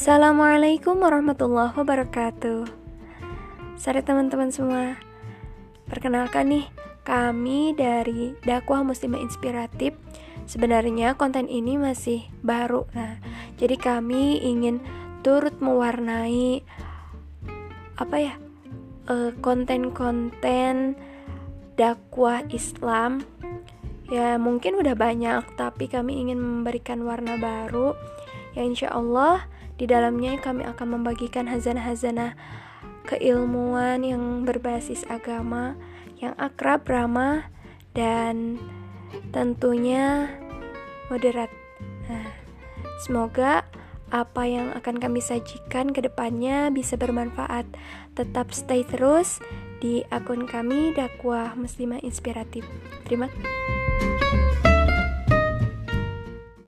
Assalamualaikum warahmatullahi wabarakatuh. Sore teman-teman semua Perkenalkan nih Kami dari Dakwah Muslimah Inspiratif Sebenarnya konten ini masih baru. Nah, jadi kami ingin turut mewarnai Apa ya eh, Konten-konten dakwah Islam. Ya mungkin udah banyak Tapi kami ingin memberikan warna baru. Ya insya Allah di dalamnya kami akan membagikan hazanah-hazanah keilmuan yang berbasis agama, yang akrab, ramah, dan tentunya moderat. Nah, semoga apa yang akan kami sajikan ke depannya bisa bermanfaat. Tetap stay terus di akun kami Dakwah Muslimah Inspiratif. Terima kasih.